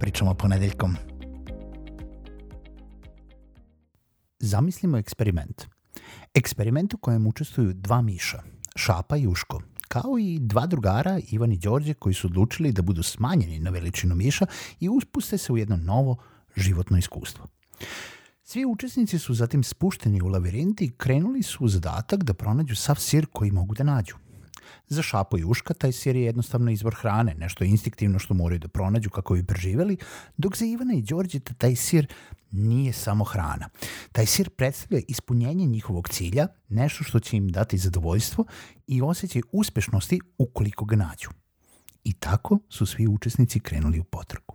pričamo ponedeljkom. Zamislimo eksperiment. Eksperiment u kojem učestvuju dva miša, Šapa i Uško, kao i dva drugara, Ivan i Đorđe, koji su odlučili da budu smanjeni na veličinu miša i uspuste se u jedno novo životno iskustvo. Svi učesnici su zatim spušteni u lavirint i krenuli su u zadatak da pronađu sav sir koji mogu da nađu. Za šapo i uška taj sir je jednostavno izvor hrane, nešto instinktivno što moraju da pronađu kako bi preživeli, dok za Ivana i Đorđeta taj sir nije samo hrana. Taj sir predstavlja ispunjenje njihovog cilja, nešto što će im dati zadovoljstvo i osjećaj uspešnosti ukoliko ga nađu. I tako su svi učesnici krenuli u potragu.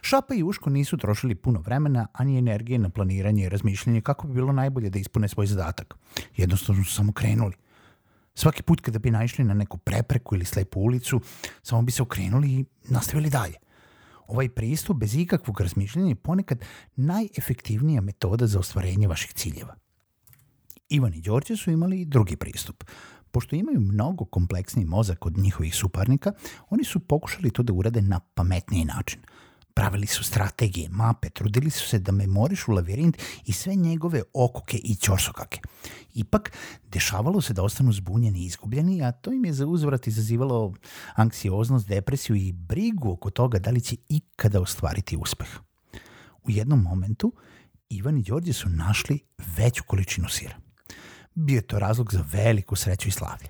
Šapa i Uško nisu trošili puno vremena, ani energije na planiranje i razmišljanje kako bi bilo najbolje da ispune svoj zadatak. Jednostavno su samo krenuli. Svaki put kada bi naišli na neku prepreku ili slepu ulicu, samo bi se okrenuli i nastavili dalje. Ovaj pristup bez ikakvog razmišljanja je ponekad najefektivnija metoda za ostvarenje vaših ciljeva. Ivan i Đorđe su imali drugi pristup. Pošto imaju mnogo kompleksniji mozak od njihovih suparnika, oni su pokušali to da urade na pametniji način – Pravili su strategije, mape, trudili su se da memorišu lavirint i sve njegove okoke i ćorsokake. Ipak, dešavalo se da ostanu zbunjeni i izgubljeni, a to im je za uzvrat izazivalo anksioznost, depresiju i brigu oko toga da li će ikada ostvariti uspeh. U jednom momentu, Ivan i Đorđe su našli veću količinu sira. Bio je to razlog za veliku sreću i slavlje.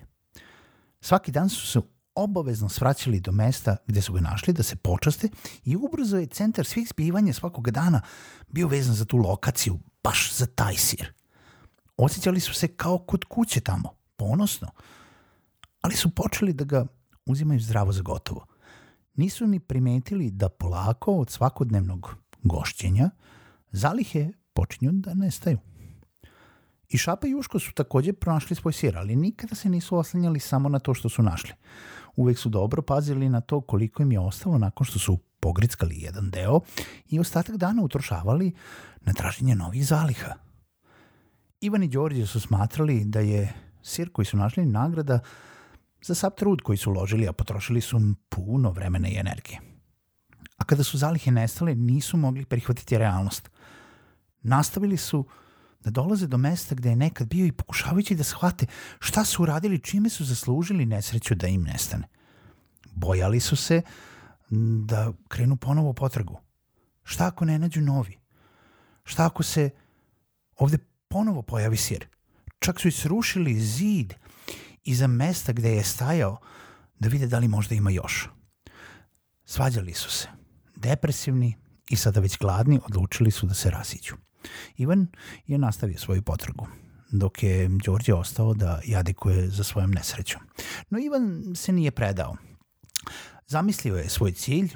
Svaki dan su se obavezno svraćali do mesta gde su ga našli da se počaste i ubrzo je centar svih zbivanja svakog dana bio vezan za tu lokaciju, baš za taj sir. Osjećali su se kao kod kuće tamo, ponosno, ali su počeli da ga uzimaju zdravo za gotovo. Nisu ni primetili da polako od svakodnevnog gošćenja zalihe počinju da nestaju. I Šapa i Uško su takođe pronašli svoj sir, ali nikada se nisu oslanjali samo na to što su našli uvek su dobro pazili na to koliko im je ostalo nakon što su pogrickali jedan deo i ostatak dana utrošavali na traženje novih zaliha. Ivan i Đorđe su smatrali da je sir koji su našli nagrada za sav trud koji su uložili, a potrošili su puno vremena i energije. A kada su zalihe nestale, nisu mogli prihvatiti realnost. Nastavili su da dolaze do mesta gde je nekad bio i pokušavajući da shvate šta su uradili, čime su zaslužili nesreću da im nestane. Bojali su se da krenu ponovo potragu. Šta ako ne nađu novi? Šta ako se ovde ponovo pojavi sir? Čak su i srušili zid iza mesta gde je stajao da vide da li možda ima još. Svađali su se. Depresivni i sada već gladni odlučili su da se rasiću. Ivan je nastavio svoju potragu dok je Đorđe ostao da jadikuje za svojom nesrećom. No Ivan se nije predao. Zamislio je svoj cilj,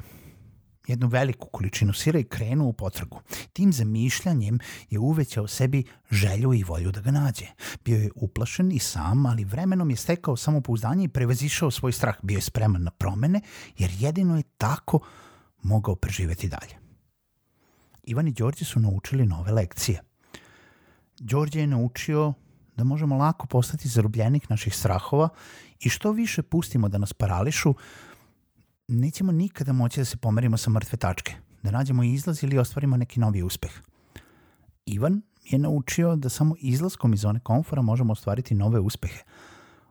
jednu veliku količinu sira i krenuo u potragu. Tim zamišljanjem je uvećao sebi želju i volju da ga nađe. Bio je uplašen i sam, ali vremenom je stekao samopouzdanje i prevazišao svoj strah. Bio je spreman na promene, jer jedino je tako mogao preživeti dalje. Ivan i Đorđe su naučili nove lekcije. Đorđe je naučio da možemo lako postati zarobljenik naših strahova i što više pustimo da nas parališu, nećemo nikada moći da se pomerimo sa mrtve tačke, da nađemo izlaz ili ostvarimo neki novi uspeh. Ivan je naučio da samo izlaskom iz zone komfora možemo ostvariti nove uspehe,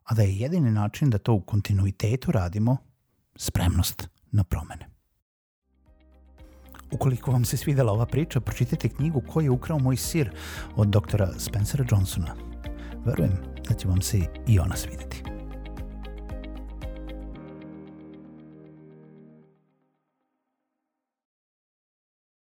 a da je jedini način da to u kontinuitetu radimo spremnost na promene. Ukoliko vam se svidela ova priča, pročitajte knjigu Ko je ukrao moj sir od doktora Spencera Johnsona. Verujem da će vam se i ona svideti.